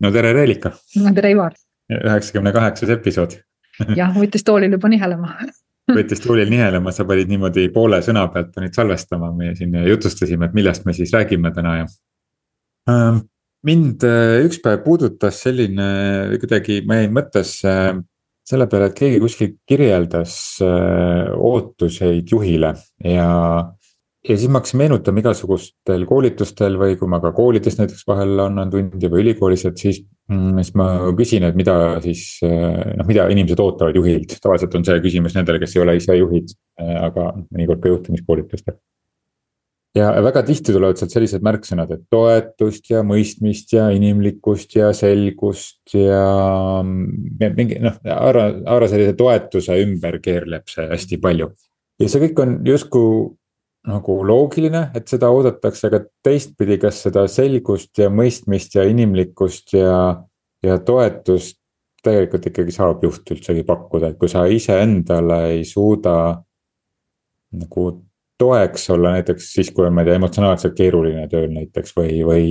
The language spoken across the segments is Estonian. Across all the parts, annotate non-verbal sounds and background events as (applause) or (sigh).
no tere, Reelika. no tere, Ivar. üheksakümne kaheksas episood. jah, võttis toolil juba nihelema (laughs) võttis toolil nihelema, sa panid niimoodi poole sõna pealt panid salvestama, me siin jutustasime, et millest me siis räägime täna ja ähm,. mind äh, üks päev puudutas selline kuidagi, ma jäin mõttesse selle peale, et keegi kuskil kirjeldas äh, ootuseid juhile ja ja siis ma hakkasin meenutama igasugustel koolitustel või kui ma ka koolides näiteks vahel annan tundi või ülikoolis, et siis. Mm, siis ma küsin, et mida siis noh, mida inimesed ootavad juhilt, tavaliselt on see küsimus nendele, kes ei ole ise juhid, aga mõnikord ka juhtimiskoolitustel. ja väga tihti tulevad sealt sellised märksõnad, et toetust ja mõistmist ja inimlikkust ja selgust ja. mingi noh, haara, haara sellise toetuse ümber keerleb see hästi palju ja see kõik on justkui nagu loogiline, et seda oodatakse, aga teistpidi, kas seda selgust ja mõistmist ja inimlikkust ja, ja toetust tegelikult ikkagi saab juht üldsegi pakkuda, et kui sa iseendale ei suuda nagu toeks olla näiteks siis, kui on, ma ei tea, emotsionaalselt keeruline tööl näiteks või, või,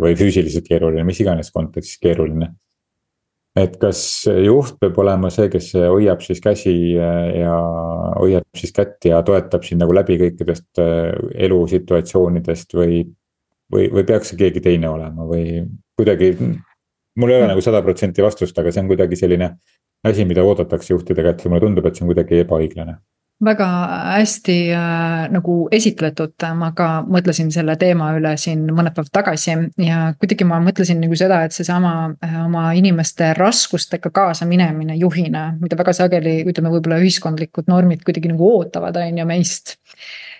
või füüsiliselt keeruline, mis iganes kontekstis keeruline et kas juht peab olema see, kes hoiab siis käsi äh, ja hoiab siis kätt ja toetab sind nagu läbi kõikidest äh, elusituatsioonidest või. või, või peaks see keegi teine olema või kuidagi, mul ei ole nagu sada protsenti vastust, aga see on kuidagi selline asi, mida oodatakse juhtide käest ja mulle tundub, et see on kuidagi ebaõiglane väga hästi äh, nagu esitletud, ma ka mõtlesin selle teema üle siin mõned päevad tagasi ja kuidagi ma mõtlesin nagu seda, et seesama äh, oma inimeste raskustega kaasa minemine juhina, mida väga sageli ütleme, võib-olla ühiskondlikud normid kuidagi nagu ootavad, on ju meist.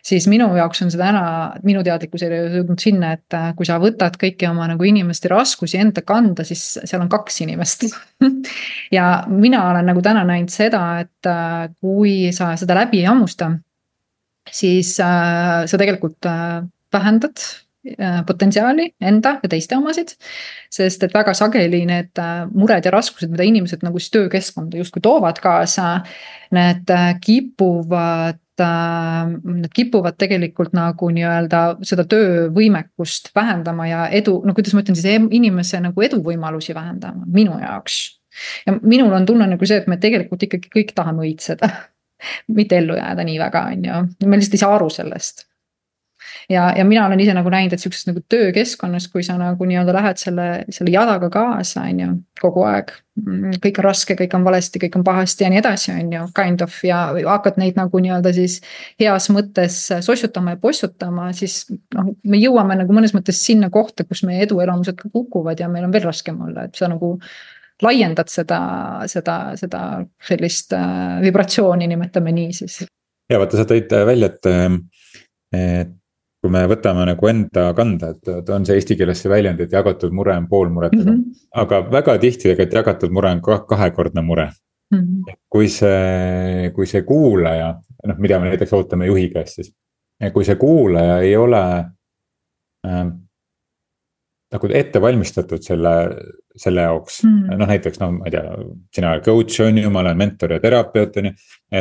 Siis minu jaoks on see täna, minu teadlikkus ei ole jõudnud sinna, et äh, kui sa võtad kõiki oma nagu inimeste raskusi enda kanda, siis seal on kaks inimest (laughs) (laughs) ja mina olen nagu täna näinud seda, et äh, kui sa seda läbi ei hammusta, siis äh, sa tegelikult vähendad potentsiaali enda ja teiste omasid. sest et väga sageli need mured ja raskused, mida inimesed nagu siis töökeskkonda justkui toovad kaasa. Need kipuvad nad kipuvad tegelikult nagu nii-öelda seda töövõimekust vähendama ja edu, no kuidas ma ütlen siis inimese nagu eduvõimalusi vähendama, minu jaoks. ja minul on tunne nagu see, et me tegelikult ikkagi kõik tahame õitseda mitte ellu jääda nii väga, on ju, me lihtsalt ei saa aru sellest ja, ja mina olen ise nagu näinud, et sihukeses nagu töökeskkonnas, kui sa nagu nii-öelda lähed selle, selle jadaga kaasa, on ju, kogu aeg. Mm, kõik on raske, kõik on valesti, kõik on pahasti ja nii edasi, on ju, kind of ja hakkad neid nagu nii-öelda siis. heas mõttes sossutama ja possutama, siis noh, me jõuame nagu mõnes mõttes sinna kohta, kus meie eduelamused ka kukuvad ja meil on veel raskem olla, et sa nagu laiendad seda, seda, seda sellist äh, vibratsiooni, nimetame nii siis. ja vaata, sa tõid välja, et, et kui me võtame nagu enda kanda, et on see eesti keeles see väljend, et jagatud mure on pool muret mm. -hmm. aga väga tihti tegelikult jagatud mure on kahekordne mure mm. -hmm. kui see, kui see kuulaja, noh, mida me näiteks ootame juhi käest siis. kui see kuulaja ei ole äh, nagu ette valmistatud selle, selle jaoks mm., noh näiteks noh, ma ei tea, sina oled coach on ju, ma olen mentor ja terapeut on ju.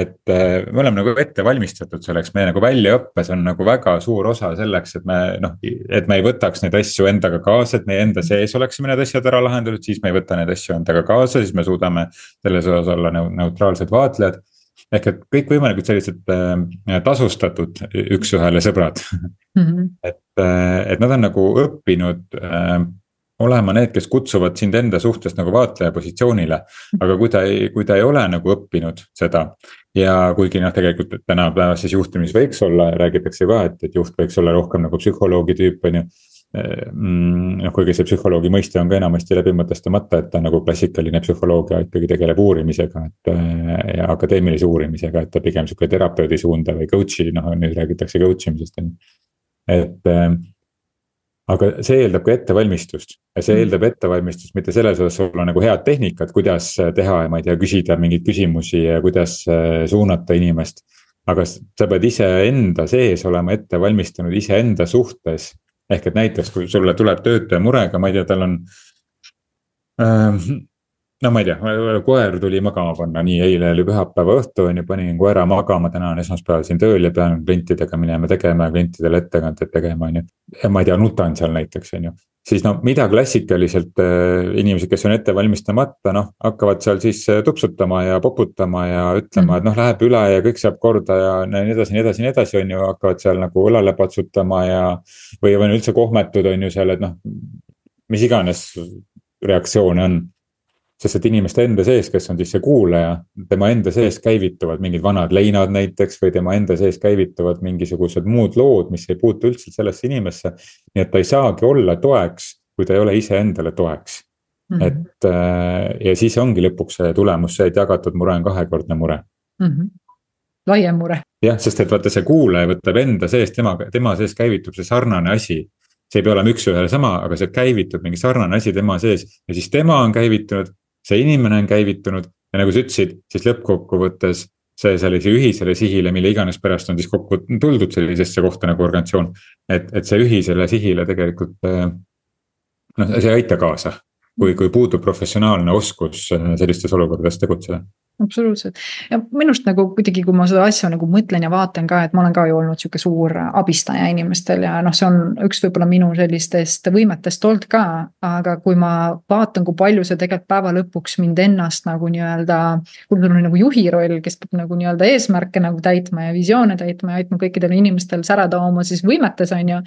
et eh, me oleme nagu ette valmistatud selleks, meie nagu väljaõppes on nagu väga suur osa selleks, et me noh, et me ei võtaks neid asju endaga kaasa, et meie enda sees oleksime need asjad ära lahendatud, siis me ei võta neid asju endaga kaasa, siis me suudame selles osas olla neutraalsed vaatlejad ehk et kõikvõimalikud sellised äh, tasustatud üks-ühele sõbrad mm. -hmm. et, äh, et nad on nagu õppinud äh, olema need, kes kutsuvad sind enda suhtes nagu vaatleja positsioonile. aga kui ta ei, kui ta ei ole nagu õppinud seda ja kuigi noh, tegelikult tänapäevases juhtimis võiks olla, räägitakse ka, et, et juht võiks olla rohkem nagu psühholoogi tüüp, on ju noh, kuigi see psühholoogi mõiste on ka enamasti läbi mõtestamata, et ta nagu klassikaline psühholoogia ikkagi tegeleb uurimisega, et. ja akadeemilise uurimisega, et ta pigem sihuke terapeudi suunda või coach'i, noh nüüd räägitakse coach imisest on ju, et aga see eeldab ka ettevalmistust ja see mm. eeldab ettevalmistust mitte selles osas olla nagu head tehnikat, kuidas teha ja ma ei tea, küsida mingeid küsimusi ja kuidas suunata inimest. aga sa pead iseenda sees olema ette valmistunud iseenda suhtes ehk et näiteks, kui sulle tuleb töötaja murega, ma ei tea, tal on äh,. no ma ei tea, koer tuli magama panna, nii eile oli pühapäeva õhtu on ju, panin koera magama, täna on esmaspäeval siin tööl ja pean klientidega minema tegema ja klientidele ettekandeid tegema, on ju. ma ei tea, nutan seal näiteks, on ju. Siis no mida klassikaliselt äh, inimesed, kes on ette valmistamata, noh hakkavad seal siis äh, tupsutama ja poputama ja ütlema et noh, läheb üle ja kõik saab korda ja nii edasi, nii edasi, nii edasi, on ju, hakkavad seal nagu õlale patsutama ja. või, või üldse kohmetud on ju seal, et noh, mis iganes reaktsioone on sest et inimeste enda sees, kes on siis see kuulaja, tema enda sees käivituvad mingid vanad leinad näiteks või tema enda sees käivituvad mingisugused muud lood, mis ei puutu üldse sellesse inimesse. nii et ta ei saagi olla toeks, kui ta ei ole iseendale toeks mm. -hmm. et äh, ja siis ongi lõpuks see tulemus see, et jagatud mure on kahekordne mure mm. -hmm. laiem mure. jah, sest et vaata, see kuulaja võtab enda sees, tema, tema sees käivitub see sarnane asi see ei pea olema üks-ühele sama, aga see käivitub mingi sarnane asi tema sees ja siis tema on käivitunud see inimene on käivitunud ja nagu sa ütlesid, siis lõppkokkuvõttes see sellise ühisele sihile, mille iganes pärast on siis kokku tuldud sellisesse kohta nagu organisatsioon. et, et see ühisele sihile tegelikult noh, see ei aita kaasa, kui, kui puudub professionaalne oskus sellistes olukordades tegutseda absoluutselt ja minu arust nagu kuidagi, kui ma seda asja nagu mõtlen ja vaatan ka, et ma olen ka ju olnud sihuke suur abistaja inimestel ja noh, see on üks võib-olla minu sellistest võimetest olnud ka. aga kui ma vaatan, kui palju see tegelikult päeva lõpuks mind ennast nagu nii-öelda. kui mul on nagu juhi roll, kes peab nagu nii-öelda eesmärke nagu täitma ja visioone täitma ja aitama kõikidel inimestel särada oma siis võimetes, on ju.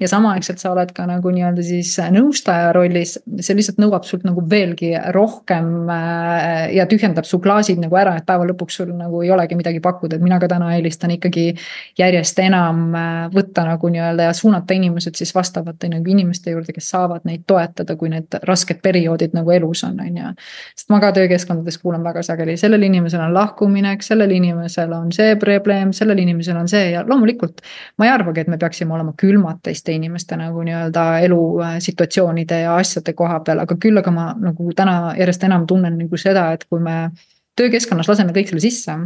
ja samaaegselt sa oled ka nagu nii-öelda siis nõustaja rollis, see lihtsalt nõuab sult nagu veelgi rohkem äh, ja tühjendab su klaasid nagu ära, et päeva lõpuks sul nagu ei olegi midagi pakkuda, et mina ka täna eelistan ikkagi. järjest enam äh, võtta nagu nii-öelda ja suunata inimesed siis vastavate nagu inimeste juurde, kes saavad neid toetada, kui need rasked perioodid nagu elus on, on ju. sest ma ka töökeskkondades kuulen väga sageli, sellel inimesel on lahkuminek, sellel inimesel on see probleem, sellel inimesel on see ja loomulikult. ma ei arvagi, et me peaksime olema külmad teiste inimeste nagu nii-öelda elusituatsioonide ja asjade koha peal, aga küll aga ma nagu täna järjest enam tunnen nagu seda, et kui me töökeskkonnas laseme kõik selle sisse,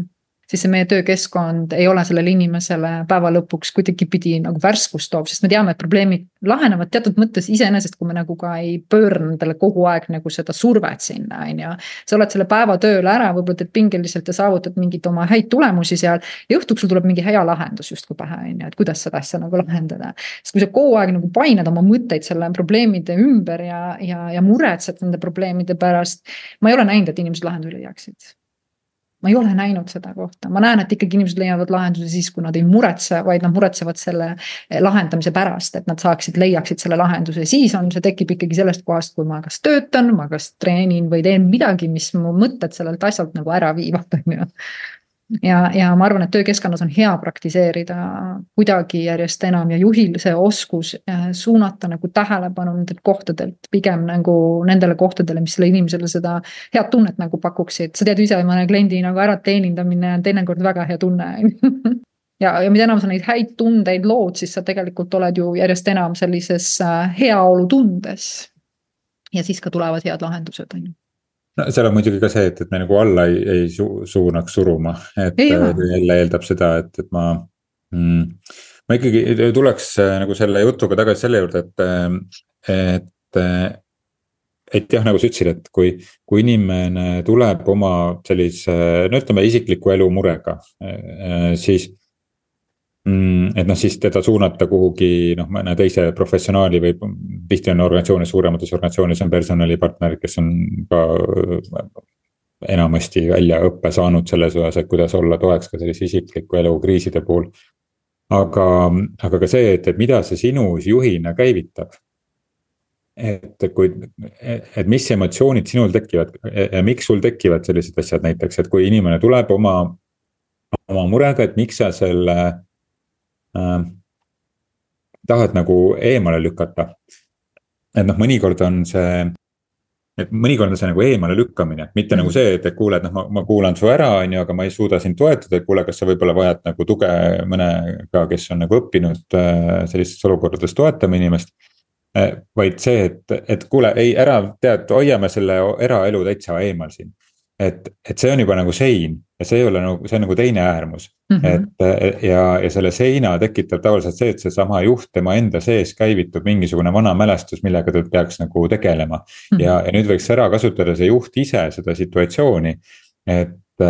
siis see meie töökeskkond ei ole sellele inimesele päeva lõpuks kuidagipidi nagu värskust toob, sest me teame, et probleemid lahenevad teatud mõttes iseenesest, kui me nagu ka ei pööra nendele kogu aeg nagu seda survet sinna, on ju. sa oled selle päeva tööle ära, võib-olla teed pingeliselt ja saavutad mingeid oma häid tulemusi seal. ja õhtuks sul tuleb mingi hea lahendus justkui pähe, on ju, et kuidas seda asja nagu lahendada. sest kui sa kogu aeg nagu painad oma mõtteid selle probleemide ümber ja, ja, ja muretsed nende probleemide pärast. ma ei ole näinud, et inimesed lahendusele leiaksid ma ei ole näinud seda kohta, ma näen, et ikkagi inimesed leiavad lahenduse siis, kui nad ei muretse, vaid nad muretsevad selle eh, lahendamise pärast, et nad saaksid, leiaksid selle lahenduse, siis on, see tekib ikkagi sellest kohast, kui ma kas töötan, ma kas treenin või teen midagi, mis mu mõtted sellelt asjalt nagu ära viivad, on ju ja, ja ma arvan, et töökeskkonnas on hea praktiseerida kuidagi järjest enam ja juhil see oskus äh, suunata nagu tähelepanu nendelt kohtadelt pigem nagu nendele kohtadele, mis sellele inimesele seda head tunnet nagu pakuksid. sa tead ise, mõne kliendi nagu ärateenindamine on teinekord väga hea tunne (laughs) ja, ja mida enam sa neid häid tundeid lood, siis sa tegelikult oled ju järjest enam sellises äh, heaolutundes. ja siis ka tulevad head lahendused, on ju no seal on muidugi ka see, et, et me nagu alla ei, ei su, suunaks suruma, et jälle eeldab seda, et, et ma mm,. ma ikkagi tuleks äh, nagu selle jutuga tagasi selle juurde, et, et, et jah, nagu sa ütlesid, et kui, kui inimene tuleb oma sellise, no ütleme isikliku elu murega, äh, siis et noh, siis teda suunata kuhugi noh, mõne teise professionaali või tihti on organisatsioonis, suuremates organisatsioonides on personalipartnerid, kes on ka enamasti väljaõppe saanud selles osas, et kuidas olla toeks ka sellise isikliku elu kriiside puhul. aga, aga ka see, et, et mida see sinus juhina käivitab. et kui, et mis emotsioonid sinul tekivad ja miks sul tekivad sellised asjad näiteks, et kui inimene tuleb oma, oma murega, et miks sa selle äh, tahad nagu eemale lükata. et noh, mõnikord on see, et mõnikord on see nagu eemale lükkamine, mitte mm. nagu see, et, et kuule, et noh, ma, ma kuulan su ära, on ju, aga ma ei suuda sind toetada, et kuule, kas sa võib-olla vajad nagu tuge mõnega, kes on nagu õppinud äh, sellistes olukordades toetama inimest äh,. vaid see, et, et kuule, ei ära, tead, hoiame selle eraelu täitsa eemal siin et, et see on juba nagu sein ja see ei ole nagu, see on nagu teine äärmus mm. -hmm. et ja, ja selle seina tekitab tavaliselt see, et seesama juht tema enda sees käivitub mingisugune vana mälestus, millega ta peaks nagu tegelema mm. -hmm. ja, ja nüüd võiks ära kasutada see juht ise seda situatsiooni, et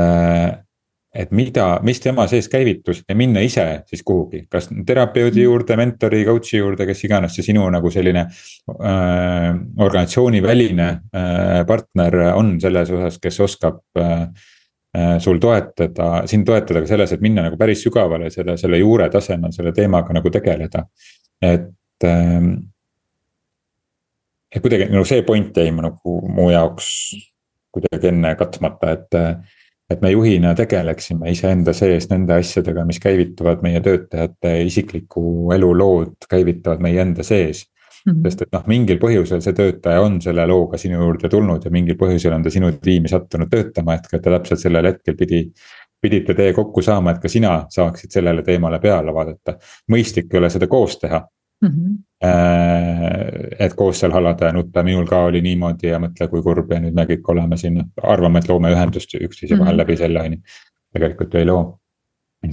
et mida, mis tema sees käivitus ja minna ise siis kuhugi, kas terapeudi mm. juurde, mentori, coach'i juurde, kes iganes see sinu nagu selline äh,. organisatsiooniväline äh, partner on selles osas, kes oskab äh, äh, sul toetada, sind toetada ka selles, et minna nagu päris sügavale selle, selle juure tasemel selle teemaga nagu tegeleda, et äh,. et kuidagi nagu see point jäi nagu mu jaoks kuidagi enne katmata, et et me juhina tegeleksime iseenda sees nende asjadega, mis käivituvad meie töötajate isikliku elu lood, käivitavad meie enda sees mm. -hmm. sest et noh, mingil põhjusel see töötaja on selle looga sinu juurde tulnud ja mingil põhjusel on ta sinu tiimi sattunud töötama, et ka ta täpselt sellel hetkel pidi. pidite tee kokku saama, et ka sina saaksid sellele teemale peale vaadata, mõistlik ei ole seda koos teha mm. -hmm et koos seal halada ja nutta, minul ka oli niimoodi ja mõtle, kui kurb ja nüüd me kõik oleme siin, arvame, et loome ühendust üksteise vahel mm -hmm. läbi selle, on ju. tegelikult ju ei loo,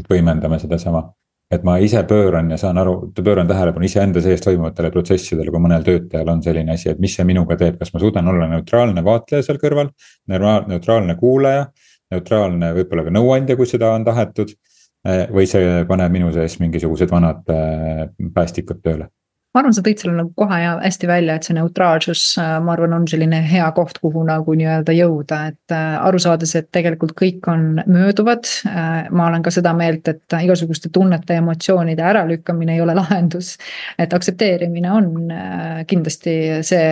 võimendame sedasama et ma ise pööran ja saan aru, pööran tähelepanu iseenda sees toimuvatele protsessidele, kui mõnel töötajal on selline asi, et mis see minuga teeb, kas ma suudan olla neutraalne vaatleja seal kõrval. neutraalne kuulaja, neutraalne võib-olla ka nõuandja, kui seda on tahetud. Eh, või see paneb minu sees mingisugused vanad eh, päästikud tööle ma arvan, sa tõid selle nagu kohe ja hästi välja, et see neutraalsus, äh, ma arvan, on selline hea koht, kuhu nagu nii-öelda jõuda, et äh, aru saades, et tegelikult kõik on mööduvad. Äh, ma olen ka seda meelt, et igasuguste tunnete ja emotsioonide äralükkamine ei ole lahendus. et aktsepteerimine on kindlasti see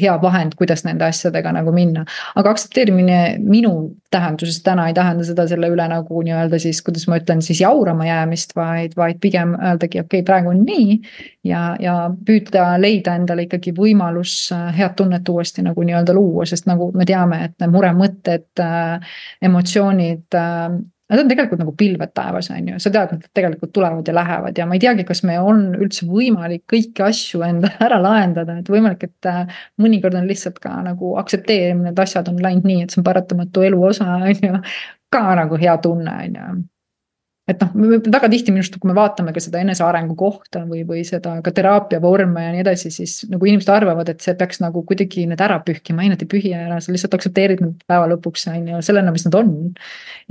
hea vahend, kuidas nende asjadega nagu minna. aga aktsepteerimine minu tähenduses täna ei tähenda seda selle üle nagu nii-öelda siis, kuidas ma ütlen siis jaurama jäämist, vaid, vaid pigem öeldagi, okei okay,, praegu on nii ja, ja ja püüda leida endale ikkagi võimalus äh, head tunnet uuesti nagu nii-öelda luua, sest nagu me teame, et need muremõtted, äh, emotsioonid. Äh, nad on tegelikult nagu pilved taevas, on ju, sa tead, nad tegelikult tulevad ja lähevad ja ma ei teagi, kas meil on üldse võimalik kõiki asju enda (laughs) ära lahendada, et võimalik, et mõnikord on lihtsalt ka nagu aktsepteerimine, et asjad on läinud nii, et see on paratamatu elu osa, on ju. ka nagu hea tunne, on ju et noh, väga tihti minu arust, kui me vaatame ka seda enesearengu kohta või, või seda ka teraapia vorme ja nii edasi, siis nagu inimesed arvavad, et see peaks nagu kuidagi need ära pühkima, ei nad ei pühi ära, sa lihtsalt aktsepteerid nad päeva lõpuks on ju sellena, mis nad on.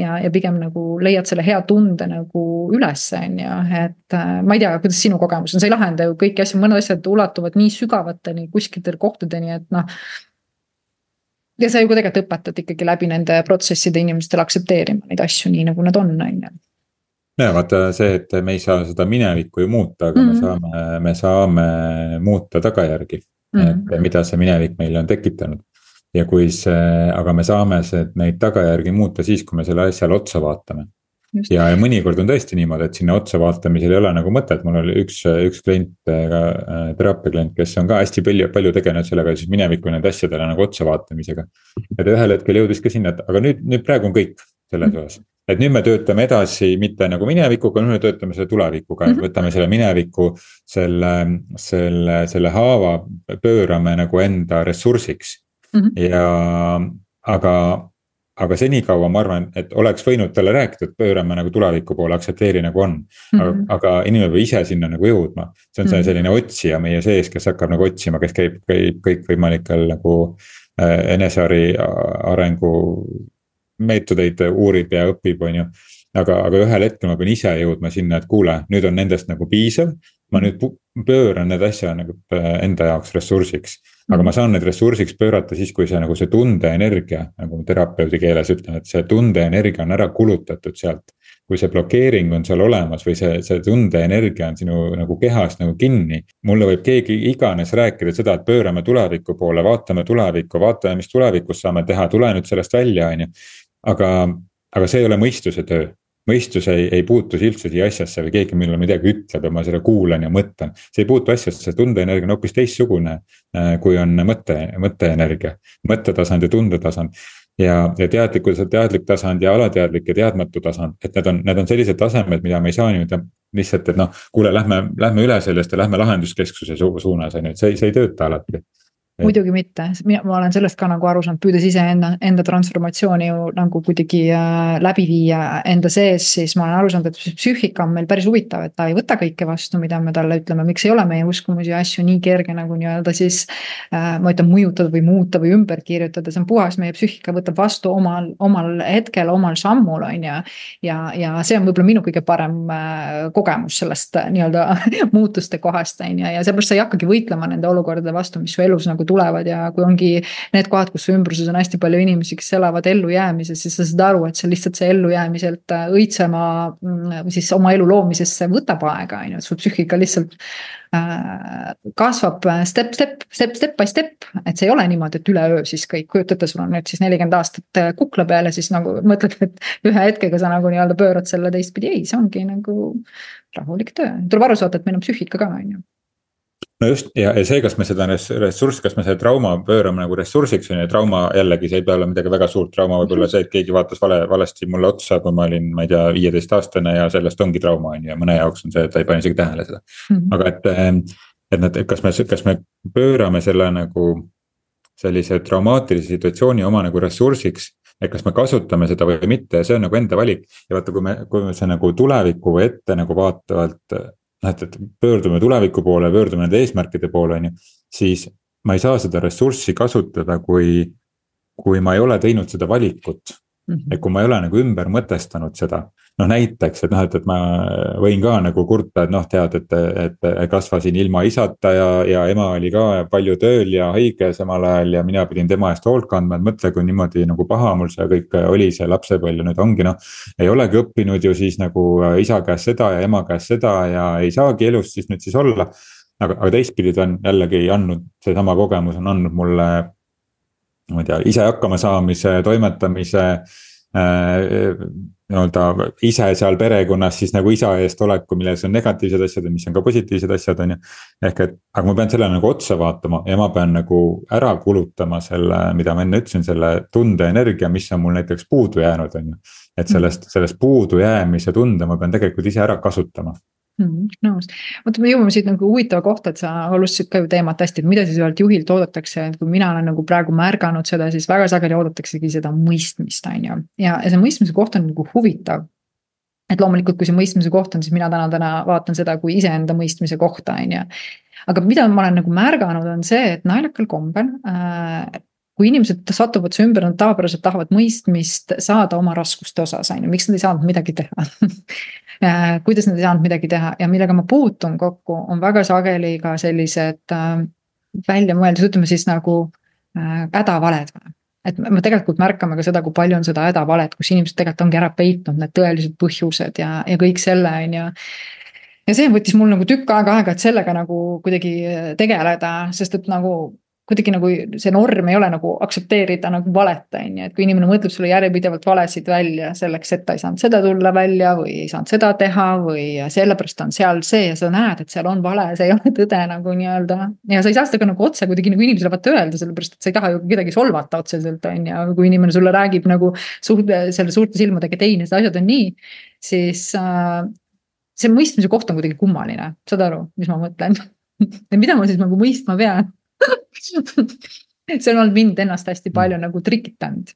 ja, ja pigem nagu leiad selle hea tunde nagu üles, on ju, et äh, ma ei tea, kuidas sinu kogemus on, sa ei lahenda ju kõiki asju, mõned asjad ulatuvad nii sügavateni kuskiltele kohtadeni, et noh ja sa ju ka tegelikult õpetad ikkagi läbi nende protsesside inimestele aktsepteerima neid asju nii, nagu nad on, on ju ja vaata see, et me ei saa seda minevikku ju muuta, aga mm -hmm. me saame, me saame muuta tagajärgi mm. -hmm. et mida see minevik meile on tekitanud. ja kui see, aga me saame see, neid tagajärgi muuta siis, kui me selle asjale otsa vaatame. Ja, ja mõnikord on tõesti niimoodi, et sinna otsa vaatamisel ei ole nagu mõtet, mul oli üks, üks klient, ka äh, teraapia klient, kes on ka hästi palju, palju tegelenud sellega siis mineviku nende asjadele nagu otsa vaatamisega. ja ta ühel hetkel jõudis ka sinna, et aga nüüd, nüüd praegu on kõik selles mhm. osas et nüüd me töötame edasi mitte nagu minevikuga, nüüd me töötame selle tulevikuga mm, -hmm. võtame selle mineviku, selle, selle, selle haava pöörame nagu enda ressursiks mm. -hmm. ja, aga, aga senikaua ma arvan, et oleks võinud talle rääkida, et pöörame nagu tuleviku poole, aktsepteeri nagu on mm. -hmm. aga, mhm. aga inimene peab ise sinna nagu jõudma, see on see mhm. selline otsija meie sees, kes hakkab nagu otsima, kes käib, käib kõikvõimalikel nagu äh, eneseari arengu meetodeid uurib ja õpib, on ju. aga, aga ühel hetkel ma pean ise jõudma sinna, et kuule, nüüd on nendest nagu piisav. ma nüüd pööran need asja nagu äh, enda jaoks ressursiks. aga ma saan need ressursiks pöörata siis, kui see nagu see tundeenergia, nagu terapeudi keeles ütlen, et see tundeenergia on ära kulutatud sealt kui see blokeering on seal olemas või see, see tundeenergia on sinu nagu kehas nagu kinni. mulle võib keegi iganes rääkida seda, et pöörame tuleviku poole, vaatame tulevikku, vaatame, mis tulevikus saame teha, tule nüüd sellest välja, on ju aga, aga see ei ole mõistuse töö mõistus ei, ei puutu siia asjasse või keegi mulle midagi ütleb ja ma seda kuulan ja mõtlen. see ei puutu asjasse, tundeenergia on hoopis teistsugune, äh, kui on mõtte, mõtteenergia, mõttetasand ja tundetasand. ja, ja teadlikkus, teadlik tasand ja alateadlik ja teadmatu tasand, et need on, need on sellised tasemed, mida me ei saa nii-öelda lihtsalt, et noh, kuule, lähme, lähme üle sellest ja lähme lahenduskesksuse su suunas, on ju, et see, see ei tööta alati muidugi mitte, mina, ma olen sellest ka nagu aru saanud, püüdes iseenda, enda transformatsiooni ju nagu kuidagi äh, läbi viia enda sees, siis ma olen aru saanud, et psüühika on meil päris huvitav, et ta ei võta kõike vastu, mida me talle ütleme, miks ei ole meie uskumusi ja asju nii kerge nagu nii-öelda siis äh,. ma ütlen mõjutada või muuta või ümber kirjutada, see on puhas, meie psüühika võtab vastu omal, omal hetkel, omal sammul, on ju. ja, ja see on võib-olla minu kõige parem äh, kogemus sellest äh, nii-öelda (laughs) muutuste kohast, on ju, ja seepärast sa ei hakkagi võitlema nende olukordade vastu, mis su elus nagu tulevad ja kui ongi need kohad, kus su ümbruses on hästi palju inimesi, kes elavad ellujäämises, siis sa saad aru, et see lihtsalt see ellujäämiselt äh, õitsema mm, siis oma elu loomisesse võtab aega, on ju, et sul psüühika lihtsalt äh, kasvab äh, step, step, step, step by step, et see ei ole niimoodi, et üleöö siis kõik, kujuta ette, sul on nüüd siis nelikümmend aastat kukla peal ja siis nagu (laughs) mõtled, et ühe hetkega sa nagu nii-öelda pöörad selle teistpidi, ei, see ongi nagu rahulik töö, tuleb aru saada, et meil on psüühika ka, on ju no just ja, ja see, kas me seda ressurssi, kas me selle trauma pöörame nagu ressursiks on ju, trauma jällegi, see ei pea olema midagi väga suurt, trauma võib olla see, et keegi vaatas vale, valesti mulle otsa, kui ma olin, ma ei tea, viieteistaastane ja sellest ongi trauma on ju ja mõne jaoks on see, et ta ei pane isegi tähele seda mm. -hmm. aga et, ehm, et nad, kas me, kas me pöörame selle nagu sellise traumaatilise situatsiooni oma nagu ressursiks et kas me kasutame seda või mitte, see on nagu enda valik ja vaata, kui me, kui me see nagu tulevikku või ette nagu vaatavalt noh, et, et pöördume tuleviku poole, pöördume nende eesmärkide poole, on ju. siis ma ei saa seda ressurssi kasutada, kui, kui ma ei ole teinud seda valikut. Et kui ma ei ole nagu ümber mõtestanud seda, noh näiteks, et noh, et, et ma võin ka nagu kurta, et noh, tead, et, et kasvasin ilma isata ja, ja ema oli ka palju tööl ja haige samal ajal ja mina pidin tema eest hoolt kandma, et mõtle, kui niimoodi nagu paha mul see kõik oli, see lapsepõlv ja nüüd ongi noh. ei olegi õppinud ju siis nagu isa käest seda ja ema käest seda ja ei saagi elus siis nüüd siis olla. aga, aga teistpidi ta on jällegi andnud, seesama kogemus on andnud mulle ma ei tea, ise hakkama saamise, toimetamise äh, nii-öelda ise seal perekonnas siis nagu isa eest oleku, milles on negatiivsed asjad ja mis on ka positiivsed asjad, on ju. ehk et, aga ma pean sellele nagu otsa vaatama ja ma pean nagu ära kulutama selle, mida ma enne ütlesin, selle tundeenergia, mis on mul näiteks puudu jäänud, on ju. et sellest, sellest puudujäämise tunde ma pean tegelikult ise ära kasutama. Nõus, vot me jõuame siit nagu huvitava kohta, et sa alustasid ka ju teemat hästi, et mida siis ühelt juhilt oodatakse, et kui mina olen nagu praegu märganud seda, siis väga sageli oodataksegi seda mõistmist, on ju. ja, ja see mõistmise koht on nagu huvitav. et loomulikult, kui see mõistmise koht on, siis mina täna, täna vaatan seda kui iseenda mõistmise kohta, on ju. aga mida ma olen nagu märganud, on see, et naljakal kombel äh, kui inimesed satuvad su ümber, nad tavapäraselt tahavad mõistmist saada oma raskuste osas, on ju, miks nad ei saanud midagi teha? (laughs) Äh, kuidas nad ei saanud midagi teha? Ja millega ma puutun kokku, on väga sageli ka sellised äh, väljamõeldud, ütleme siis nagu äh, hädavaled et me tegelikult märkame ka seda, kui palju on seda hädavalet, kus inimesed tegelikult ongi ära peitnud need tõelised põhjused ja, ja kõik selle, on ju. ja see võttis mul nagu tükk aega aega, et sellega nagu kuidagi tegeleda, sest et nagu kuidagi nagu see norm ei ole nagu aktsepteerida nagu valet, on ju, et kui inimene mõtleb sulle järjepidevalt valesid välja selleks, et ta ei saanud seda tulla välja või ei saanud seda teha või sellepärast on seal see ja sa näed, et seal on vale, see ei ole tõde nagu nii-öelda. ja sa ei saa seda ka nagu otse kuidagi nagu inimesele vaata öelda, sellepärast et sa ei taha ju kedagi solvata otseselt, on ju, aga kui inimene sulle räägib nagu suht-, selle suurte silmadega, et ei, need asjad on nii, siis äh, see mõistmise koht on kuidagi kummaline, saad aru, mis ma mõtlen? (laughs) Ja mida ma siis nagu mõistma pean (laughs) see on olnud mind ennast hästi palju nagu trikitanud.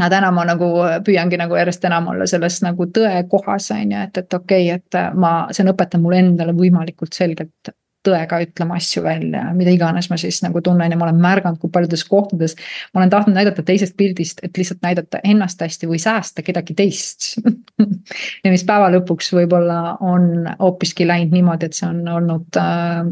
aga täna ma nagu püüangi nagu järjest enam olla selles nagu tõe kohas, on ju, et, et okei okay,, et ma, see on õpetanud mulle endale võimalikult selgelt tõega ütlema asju välja, mida iganes ma siis nagu tunnen ja ma olen märganud, kui paljudes kohtades. ma olen tahtnud näidata teisest pildist, et lihtsalt näidata ennast hästi või säästa kedagi teist (laughs) ja mis päeva lõpuks võib-olla on hoopiski läinud niimoodi, et see on olnud äh,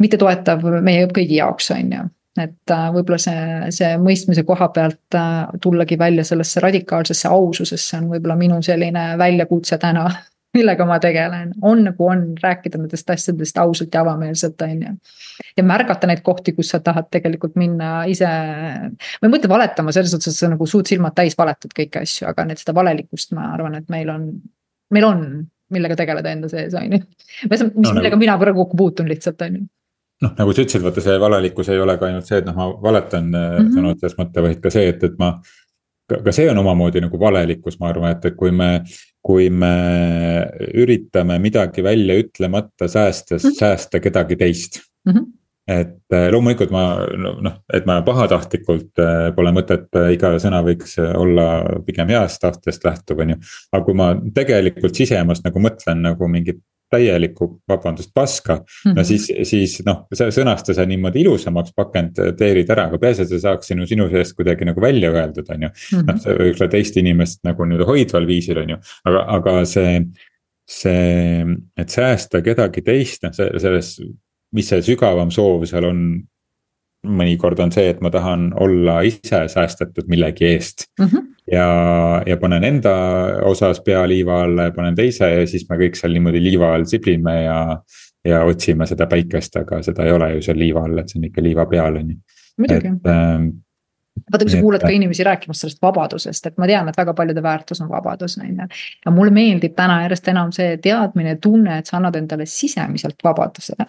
mittetoetav meie kõigi jaoks, on ju et äh, võib-olla see, see mõistmise koha pealt äh, tullagi välja sellesse radikaalsesse aususesse on võib-olla minu selline väljakutse täna, (laughs) millega ma tegelen, on nagu on, rääkida nendest asjadest ausalt ja avameelselt, on ju. ja märgata neid kohti, kus sa tahad tegelikult minna ise, ma ei mõtle valetama selles suhtes, et sa nagu suud silmad täis valetad kõiki asju, aga need seda valelikkust, ma arvan, et meil on, meil on, millega tegeleda enda sees, on ju. mis, millega no, nagu... mina praegu kokku puutun lihtsalt, on ju noh, nagu sa ütlesid, vaata see valelikkus ei ole ka ainult see, et noh, ma valetan mm -hmm. sõna otseses mõttes, vaid ka see, et, et ma. ka see on omamoodi nagu valelikkus, ma arvan, et, et kui me, kui me üritame midagi välja ütlemata säästes mm, -hmm. säästa kedagi teist mm. -hmm et äh, loomulikult ma noh, et ma pahatahtlikult pole mõtet, iga sõna võiks olla pigem heast tahtest lähtuv, on ju. aga kui ma tegelikult sisemas nagu mõtlen nagu mingit täielikku, vabandust, paska mm. -hmm. no siis, siis noh, sõnasta see niimoodi ilusamaks, pakenteerid ära, aga peaasi, et see saaks sinu, sinu seest kuidagi nagu välja öeldud, on ju. Mhm. noh, see võiks olla teist inimest nagu nii-öelda hoidval viisil, on ju, aga, aga see. see, et säästa kedagi teist, noh, selles, mis see sügavam soov seal on mõnikord on see, et ma tahan olla ise säästetud millegi eest mm. -hmm. ja, ja panen enda osas pea liiva alla ja panen teise ja siis me kõik seal niimoodi liiva all siblime ja. ja otsime seda päikest, aga seda ei ole ju seal liiva all, et see on ikka liiva peal, on ju. muidugi ähm, vaata, kui sa kuulad ka inimesi rääkimas sellest vabadusest, et ma tean, et väga paljude väärtus on vabadus, on ju. ja mulle meeldib täna järjest enam see teadmine, tunne, et sa annad endale sisemiselt vabaduse (laughs)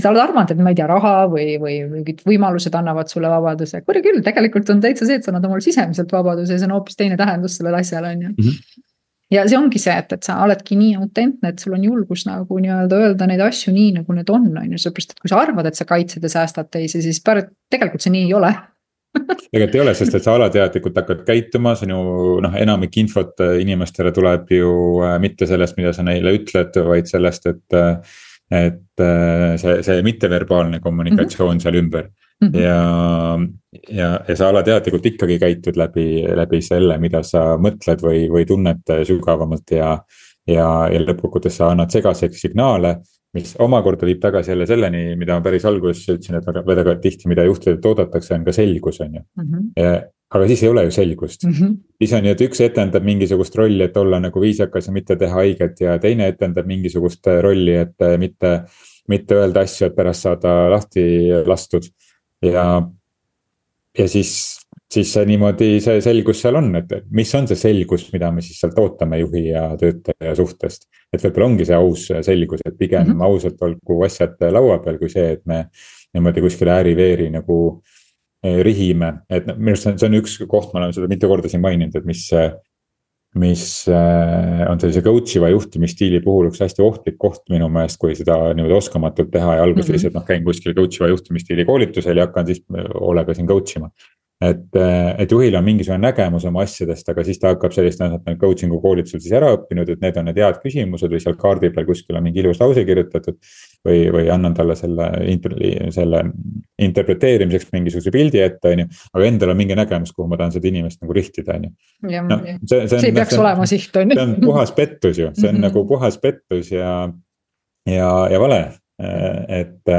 sa oled arvanud, et ma ei tea, raha või, või mingid võimalused annavad sulle vabaduse, kuule küll, tegelikult on täitsa see, et sa annad omale sisemiselt vabaduse ja see on hoopis teine tähendus sellel asjal, on ju. Mm. -hmm ja see ongi see, et, et sa oledki nii autentne, et sul on julgus nagu nii-öelda öelda neid asju nii, nagu need on, on ju, sellepärast et kui sa arvad, et sa kaitsed ja säästad teisi, siis tegelikult see nii ei ole. (laughs) Tegelikult ei ole, sest et sa alateadlikult hakkad käituma, sinu noh, enamik infot inimestele tuleb ju äh, mitte sellest, mida sa neile ütled, vaid sellest, et äh, et äh, see, see mitteverbaalne kommunikatsioon mm -hmm. seal ümber mm. -hmm. ja, ja, ja sa alateadlikult ikkagi käitud läbi, läbi selle, mida sa mõtled või, või tunned sügavamalt ja. ja, ja lõppkokkuvõttes sa annad segaseid signaale, mis omakorda viib tagasi jälle selleni, mida ma päris alguses ütlesin, et väga, väga tihti, mida juhtidelt oodatakse, on ka selgus, on ju. -hmm aga siis ei ole ju selgust mm. -hmm. siis on ju, et üks etendab mingisugust rolli, et olla nagu viisakas ja mitte teha haiget ja teine etendab mingisugust rolli, et mitte. mitte öelda asju, et pärast saada lahti lastud ja, ja siis, siis see niimoodi, see selgus seal on, et mis on see selgus, mida me siis sealt ootame juhi ja töötaja suhtest. et võib-olla ongi see aus selgus, et pigem mm -hmm. ausalt olgu asjad laua peal, kui see, et me niimoodi kuskile ääri-veeri nagu rihime, et minu arust see on, see on üks koht, ma olen seda mitu korda siin maininud, et mis. mis eh, on sellise coach iva juhtimisstiili puhul üks hästi ohtlik koht minu meelest, kui seda niimoodi oskamatult teha ja alguses mm -hmm. lihtsalt noh, käin kuskil coach iva juhtimisstiili koolitusel ja hakkan siis hoolega siin coach ima et, et juhil on mingisugune nägemus oma asjadest, aga siis ta hakkab sellist, noh, et coaching'u koolitusel siis ära õppinud, et need on need head küsimused või seal kaardi peal kuskil on mingi ilus lause kirjutatud. või, või annan talle selle, selle interpreteerimiseks mingisuguse pildi ette, on ju, aga endal on mingi nägemus, kuhu ma tahan seda inimest nagu rihtida, on ju. No, see, see, see ei peaks see on, olema siht, on ju. see on puhas pettus ju, see on mm -hmm. nagu puhas pettus ja, ja, ja vale, et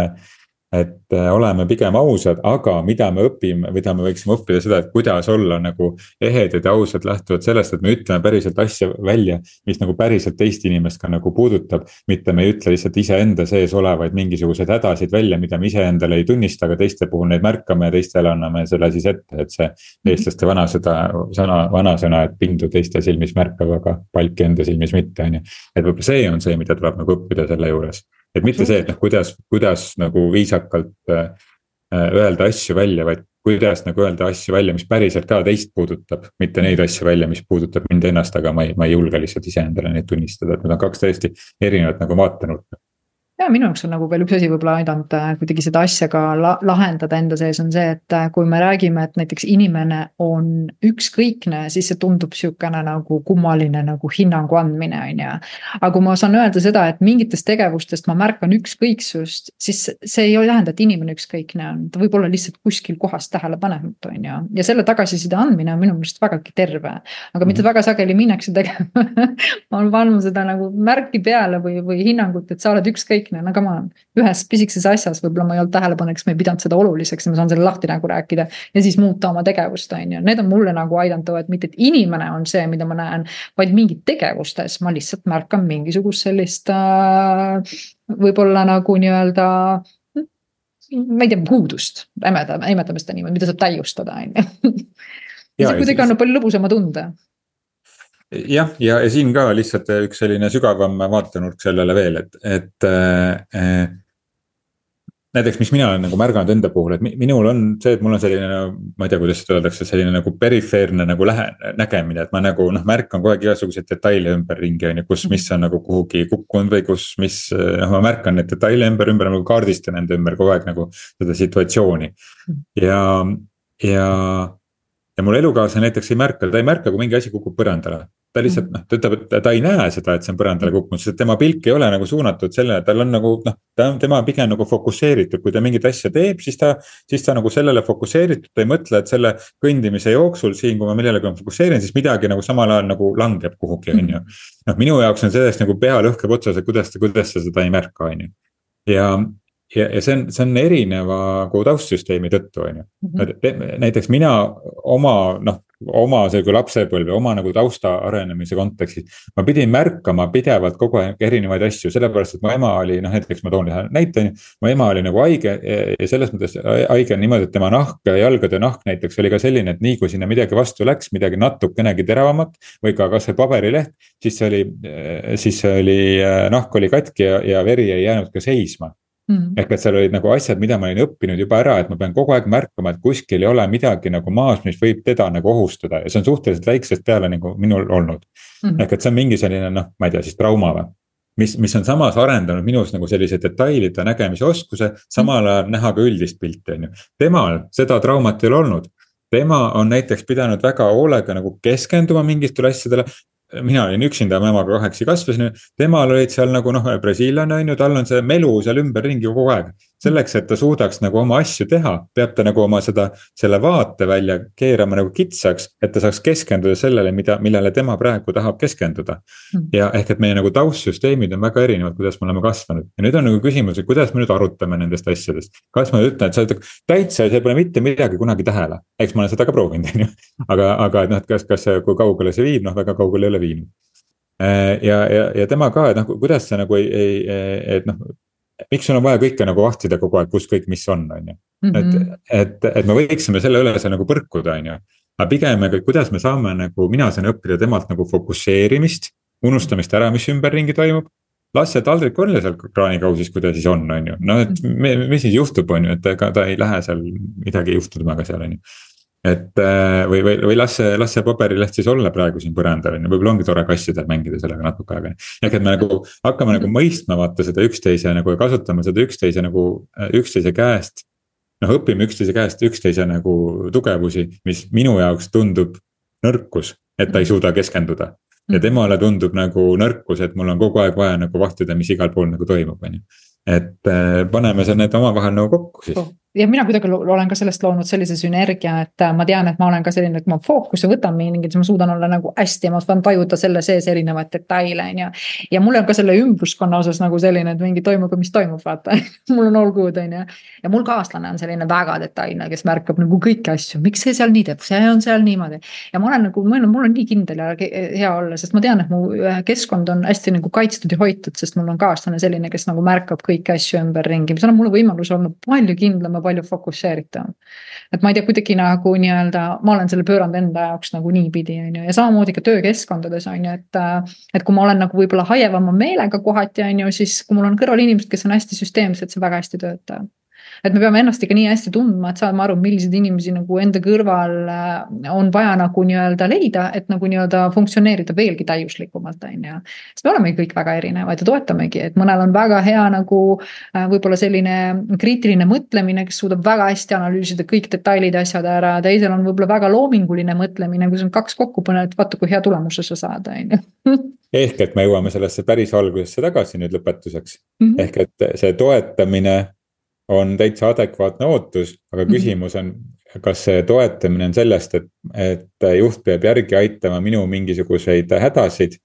et äh, oleme pigem ausad, aga mida me õpime, mida me võiksime õppida seda, et kuidas olla nagu ehedad ja ausad lähtuvalt sellest, et me ütleme päriselt asja välja. mis nagu päriselt teist inimest ka nagu puudutab, mitte me ei ütle lihtsalt iseenda sees olevaid mingisuguseid hädasid välja, mida me iseendale ei tunnista, aga teiste puhul neid märkame ja teistele anname selle siis ette, et see. Mhm. eestlaste vanasõda, sõna, vanasõna, et pindu teiste silmis märkab, aga palki enda silmis mitte, on ju. et võib-olla see on see, mida tuleb nagu õppida selle juures et mitte see, et noh, kuidas, kuidas nagu viisakalt äh, öelda asju välja, vaid kuidas nagu öelda asju välja, mis päriselt ka teist puudutab. mitte neid asju välja, mis puudutab mind ennast, aga ma ei, ma ei julge lihtsalt iseendale neid tunnistada, et need on kaks täiesti erinevat nagu vaatenurka ja minu jaoks on nagu veel üks asi võib-olla aidanud äh, kuidagi seda asja ka la lahendada enda sees on see, et äh, kui me räägime, et näiteks inimene on ükskõikne, siis see tundub sihukene nagu kummaline nagu hinnangu andmine, on ju. aga kui ma saan öelda seda, et mingitest tegevustest ma märkan ükskõiksust, siis see ei tähenda, et inimene ükskõikne on, ta võib olla lihtsalt kuskil kohas tähelepanematu, on ju. ja selle tagasiside andmine on minu meelest vägagi terve, aga mida mhm. väga sageli minnakse tegema (laughs) ma olen pannud seda nagu märki peale või, või hinnangut, et sa oled ükskõik kõik, no come on. ühes pisikeses asjas võib-olla ma ei olnud tähelepanelik, siis ma ei pidanud seda oluliseks ja ma saan selle lahti nagu rääkida. ja siis muuta oma tegevust, on ju, need on mulle nagu aidanud, et mitte, et inimene on see, mida ma näen. vaid mingid tegevustes ma lihtsalt märkan mingisugust sellist äh, võib-olla nagu nii-öelda ma ei tea, puudust, nimetame, nimetame seda niimoodi, mida saab täiustada, on ju. (laughs) ja see kuidagi annab palju lõbusama tunde jah, ja, ja siin ka lihtsalt üks selline sügavam vaatenurk sellele veel, et, et äh,. näiteks, mis mina olen nagu märganud enda puhul, et minul on see, et mul on selline, ma ei tea, kuidas seda öeldakse, selline nagu perifeerne nagu lähe-, nägemine, et ma nagu noh, märkan kogu aeg igasuguseid detaile ümberringi on ju, kus, mis on nagu kuhugi kukkunud või kus, mis. noh, ma märkan neid detaile ümber, ümber nagu kaardistan enda ümber kogu aeg nagu seda situatsiooni ja, ja ja mul elukaaslane näiteks ei märka, ta ei märka, kui mingi asi kukub põrandale ta lihtsalt noh, ta ütleb, et ta ei näe seda, et see on põrandale kukkunud, sest tema pilk ei ole nagu suunatud sellele, tal on nagu noh. ta on, tema pigem nagu fokusseeritud, kui ta mingit asja teeb, siis ta, siis ta nagu sellele fokusseeritud, ta ei mõtle, et selle kõndimise jooksul siin, kui ma millelegi olen fokusseerinud, siis midagi nagu samal ajal nagu langeb kuhugi, on ju. noh, minu jaoks on sellest nagu pea lõhkeb otsas, et kuidas, kuidas sa seda ei märka, on ju. ja, ja, ja see on, see on erineva nagu taustsüsteemi tõttu, on ju. Mhm. näiteks mina oma noh, oma sihuke lapsepõlve, oma nagu tausta arenemise kontekstis. ma pidin märkama pidevalt kogu aeg erinevaid asju, sellepärast et mu ema oli noh, näiteks ma toon ühe näite on ju. mu ema oli nagu haige ja selles mõttes haige niimoodi, et tema nahk, jalgade nahk näiteks oli ka selline, et nii kui sinna midagi vastu läks, midagi natukenegi teravamat. või ka kasvõi paberileht, siis see oli, siis see oli, nahk oli katki ja, ja veri ei jäänud ka seisma Mm. ehk et seal olid nagu asjad, mida ma olin õppinud juba ära, et ma pean kogu aeg märkama, et kuskil ei ole midagi nagu maas, mis võib teda nagu ohustada ja see on suhteliselt väiksest peale nagu minul olnud mm.. ehk et see on mingi selline noh, ma ei tea siis trauma või. mis, mis on samas arendanud minus nagu sellise detailide nägemise oskuse, samal mhm. ajal näha ka üldist pilti, on ju. temal seda traumat ei ole olnud tema on näiteks pidanud väga hoolega nagu keskenduma mingitele asjadele, mina olin üksinda, ma emaga kahekesi kasvasin, temal olid seal nagu noh, brasiillane on ju, tal on see melu seal ümberringi kogu aeg selleks, et ta suudaks nagu oma asju teha, peab ta nagu oma seda, selle vaate välja keerama nagu kitsaks, et ta saaks keskenduda sellele, mida, millele tema praegu tahab keskenduda. Hmm. ja ehk, et meie nagu taustsüsteemid on väga erinevad, kuidas me oleme kasvanud ja nüüd on nagu küsimus, et kuidas me nüüd arutame nendest asjadest. kas ma ütlen, et sa oled täitsa, sa pole mitte midagi kunagi tähele, eks ma olen seda ka proovinud, (laughs) on ju. aga, aga et noh, et kas, kas see, kui kaugele see viib, noh väga kaugele ei ole viinud äh, ja, ja, ja tema ka, et noh, kuidas sa nagu ei, ei, et noh, miks sul on vaja kõike nagu vahtida kogu aeg, kus kõik, mis on, on ju. et, mhm. et, et me võiksime selle üle seal nagu põrkuda, on ju. aga pigem, kuidas me saame nagu, mina saan õppida temalt nagu fokusseerimist, unustamist ära, mis ümberringi toimub. las see taldrik olla seal kraanikausis, kui ta siis on, on ju, noh, et mis siis juhtub, on ju, et ega ta ei lähe seal, midagi ei juhtu temaga seal, on ju et äh, või, või, või las see, las see paberileht siis olla praegu siin põrandal on ju, võib-olla ongi tore kassidel mängida sellega natuke aega. ehk et me nagu hakkame nagu mõistma vaata seda üksteise nagu ja kasutama seda üksteise nagu, äh, üksteise käest. noh, õpime üksteise käest üksteise nagu tugevusi, mis minu jaoks tundub nõrkus, et ta ei suuda keskenduda. ja temale tundub nagu nõrkus, et mul on kogu aeg vaja nagu vahtida, mis igal pool nagu toimub, on ju. et äh, paneme need omavahel nagu kokku siis ja mina kuidagi olen ka sellest loonud sellise sünergia, et äh, ma tean, et ma olen ka selline, et ma fookuse võtan mingit, siis ma suudan olla nagu hästi, ma saan tajuda selle sees erinevaid detaile, on ju. ja mul on ka selle ümbruskonna osas nagu selline, et mingi toimub, mis toimub, vaata (laughs) mul on all good, on ju. ja mul kaaslane on selline väga detailne, kes märkab nagu kõiki asju, miks see seal nii teeb, see on seal niimoodi. ja ma olen nagu, olen, mul on nii kindel ja hea olla, sest ma tean, et mu keskkond on hästi nagu kaitstud ja hoitud, sest mul on kaaslane selline, kes nagu märkab kõiki asju ümberringi, mis annab mulle võimaluse olla palju kindlam palju fokusseeritavam. et ma ei tea, kuidagi nagu nii-öelda, ma olen selle pööranud enda jaoks nagu niipidi, on ju, ja samamoodi ka töökeskkondades on ju, et. et kui ma olen nagu võib-olla haievama meelega kohati, on ju, siis kui mul on kõrval inimesed, kes on hästi süsteemsed, see väga hästi töötab et me peame ennast ikka nii hästi tundma, et saama aru, milliseid inimesi nagu enda kõrval äh, on vaja nagu nii-öelda leida, et nagu nii-öelda funktsioneerida veelgi täiuslikumalt, on ju. sest me olemegi kõik väga erinevad ja toetamegi, et mõnel on väga hea nagu äh, võib-olla selline kriitiline mõtlemine, kes suudab väga hästi analüüsida kõik detailid ja asjad ära, teisel on võib-olla väga loominguline mõtlemine, kui sa kaks kokku paned, vaata kui hea tulemuse sa saad, on ju (laughs) ehk et me jõuame sellesse päris algusesse tagasi nüüd lõpetuseks mm. -hmm. ehk et see toetamine on täitsa adekvaatne ootus, aga mhm. küsimus on, kas see toetamine on sellest, et, et juht peab järgi aitama minu mingisuguseid hädasid,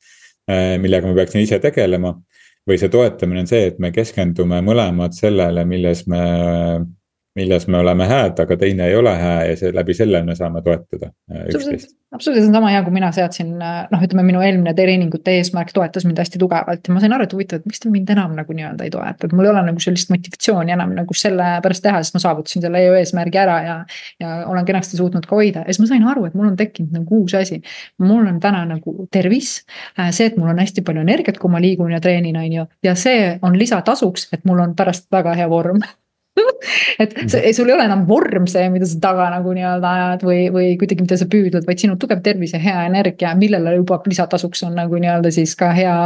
eh, millega ma peaksin ise tegelema. või see toetamine on see, et me keskendume mõlemad sellele, milles me milles me oleme hääd, aga teine ei ole hää ja see läbi selle me saame toetada äh, üksteist. absoluutselt, sama hea, kui mina seadsin äh, noh, ütleme minu eelmine treeningute eesmärk toetas mind hästi tugevalt ja ma sain aru, et huvitav, et miks ta mind enam nagu nii-öelda ei toeta, et mul ei ole nagu sellist motivatsiooni enam nagu selle pärast teha, sest ma saavutasin selle EU eesmärgi ära ja. ja olen kenasti suutnud ka hoida ja siis ma sain aru, et mul on tekkinud nagu uus asi. mul on täna nagu tervis, äh, see, et mul on hästi palju energiat, kui ma liigun ja treenin, on ju, ja see on lisatasuks, et mul on pärast väga hea vorm (laughs) et see, sul ei ole enam vorm see, mida sa taga nagu nii-öelda ajad või, või kuidagi, mida sa püüdled, vaid sinu tugev tervis ja hea energia, millele juba lisatasuks on nagu nii-öelda siis ka hea.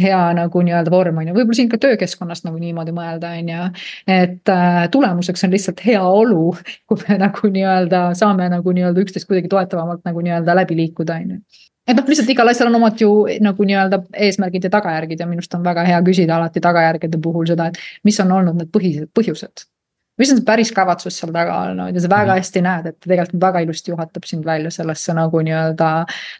hea nagu nii-öelda vorm on ju, võib-olla siin ka töökeskkonnas nagu niimoodi mõelda, on ju. et äh, tulemuseks on lihtsalt hea olu, kui me nagu nii-öelda saame nagu nii-öelda üksteist kuidagi toetavamalt nagu nii-öelda läbi liikuda, on ju et noh, lihtsalt igal asjal on omad ju nagu nii-öelda eesmärgid ja tagajärgid ja minu arust on väga hea küsida alati tagajärgede puhul seda, et mis on olnud need põhilised põhjused mis on see päris kavatsus seal taga olnud ja sa väga mhm. hästi näed, et tegelikult väga ilusti juhatab sind välja sellesse nagu nii-öelda.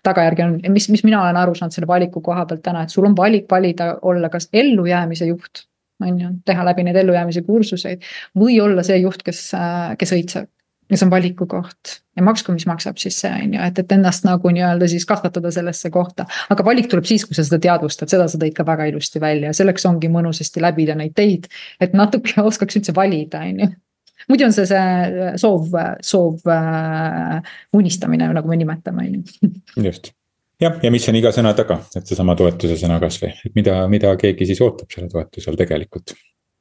tagajärgi on, mis, mis mina olen aru saanud selle valiku koha pealt täna, et sul on valik valida, olla kas ellujäämise juht. on ju, teha läbi neid ellujäämise kursuseid või olla see juht, kes, kes õitseb ja see on valiku koht ja maksku, mis maksab siis see on ju, et, et ennast nagu nii-öelda siis kasvatada sellesse kohta. aga valik tuleb siis, kui sa seda teadvustad, seda sa tõid ka väga ilusti välja, selleks ongi mõnusasti läbida neid teid. et natuke (laughs) oskaks üldse valida, on ju. muidu on see see soov, soov äh, unistamine, nagu me nimetame, on ju. (laughs) just jah, ja mis on iga sõna taga, et seesama toetuse sõna kasvõi, et mida, mida keegi siis ootab selle toetuse all tegelikult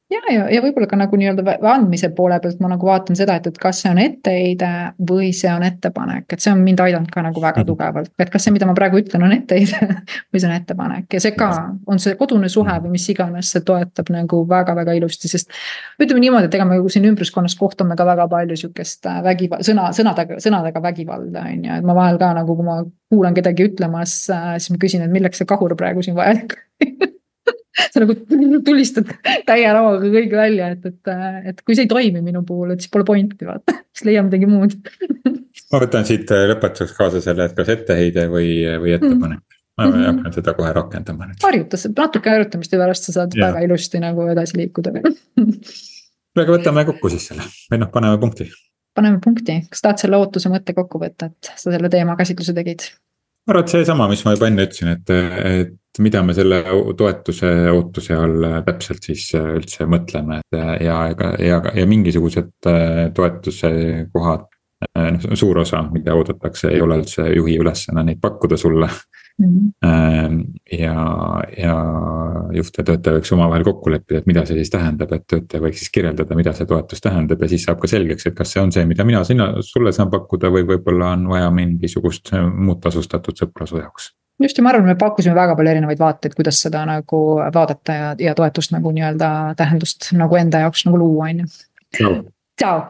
ja, ja, ja võib-olla ka nagu nii-öelda andmise poole pealt ma nagu vaatan seda, et, et kas see on etteheide või see on ettepanek, et see on mind aidanud ka nagu väga mhm. tugevalt, et kas see, mida ma praegu ütlen, on etteheide (laughs) või see on ettepanek. Ja see ka on see kodune suhe või mis iganes, see toetab nagu väga-väga ilusti, sest. ütleme niimoodi, et ega me ju siin ümbruskonnas kohtume ka väga palju sihukest äh, vägivalda, sõna, sõnadega, sõnadega vägivalda on ju, et ma vahel ka nagu, kui ma kuulan kedagi ütlemas, äh, siis ma küsin, et milleks see kahur praegu siin vajalik (laughs) (laughs) sa nagu tulistad täie rauaga kõik välja, et, et, et kui see ei toimi minu puhul, et siis pole pointi vaata, siis leia midagi muud ma võtan siit äh, lõpetuseks kaasa selle, et kas etteheide või, või ettepanek mm. ma mm -hmm. hakkan seda kohe rakendama nüüd. harjutas, natuke harjutamist ja pärast sa saad ja. väga ilusti nagu edasi liikuda kuule, (laughs) aga võtame kokku siis selle või noh, paneme punkti. paneme punkti, kas tahad selle ootuse mõtte kokku võtta, et sa selle teema käsitluse tegid? ma arvan, et seesama, mis ma juba enne ütlesin, et, et mida me selle toetuse ootuse all täpselt siis üldse mõtleme, et ja, ja, ja, ja mingisugused äh, toetuse kohad. Äh, noh, suur osa, mida oodatakse, ei ole üldse juhi ülesanne neid pakkuda sulle mm. -hmm. ja, ja juht ja töötaja võiks omavahel kokku leppida, et mida see siis tähendab, et töötaja võiks siis kirjeldada, mida see toetus tähendab ja siis saab ka selgeks, et kas see on see, mida mina sina, sulle saan pakkuda või võib-olla on vaja mingisugust muud tasustatud sõpra su jaoks just ja ma arvan, me pakkusime väga palju erinevaid vaateid, kuidas seda nagu vaadata ja, ja toetust nagu nii-öelda tähendust nagu enda jaoks nagu luua, on ju. tšau.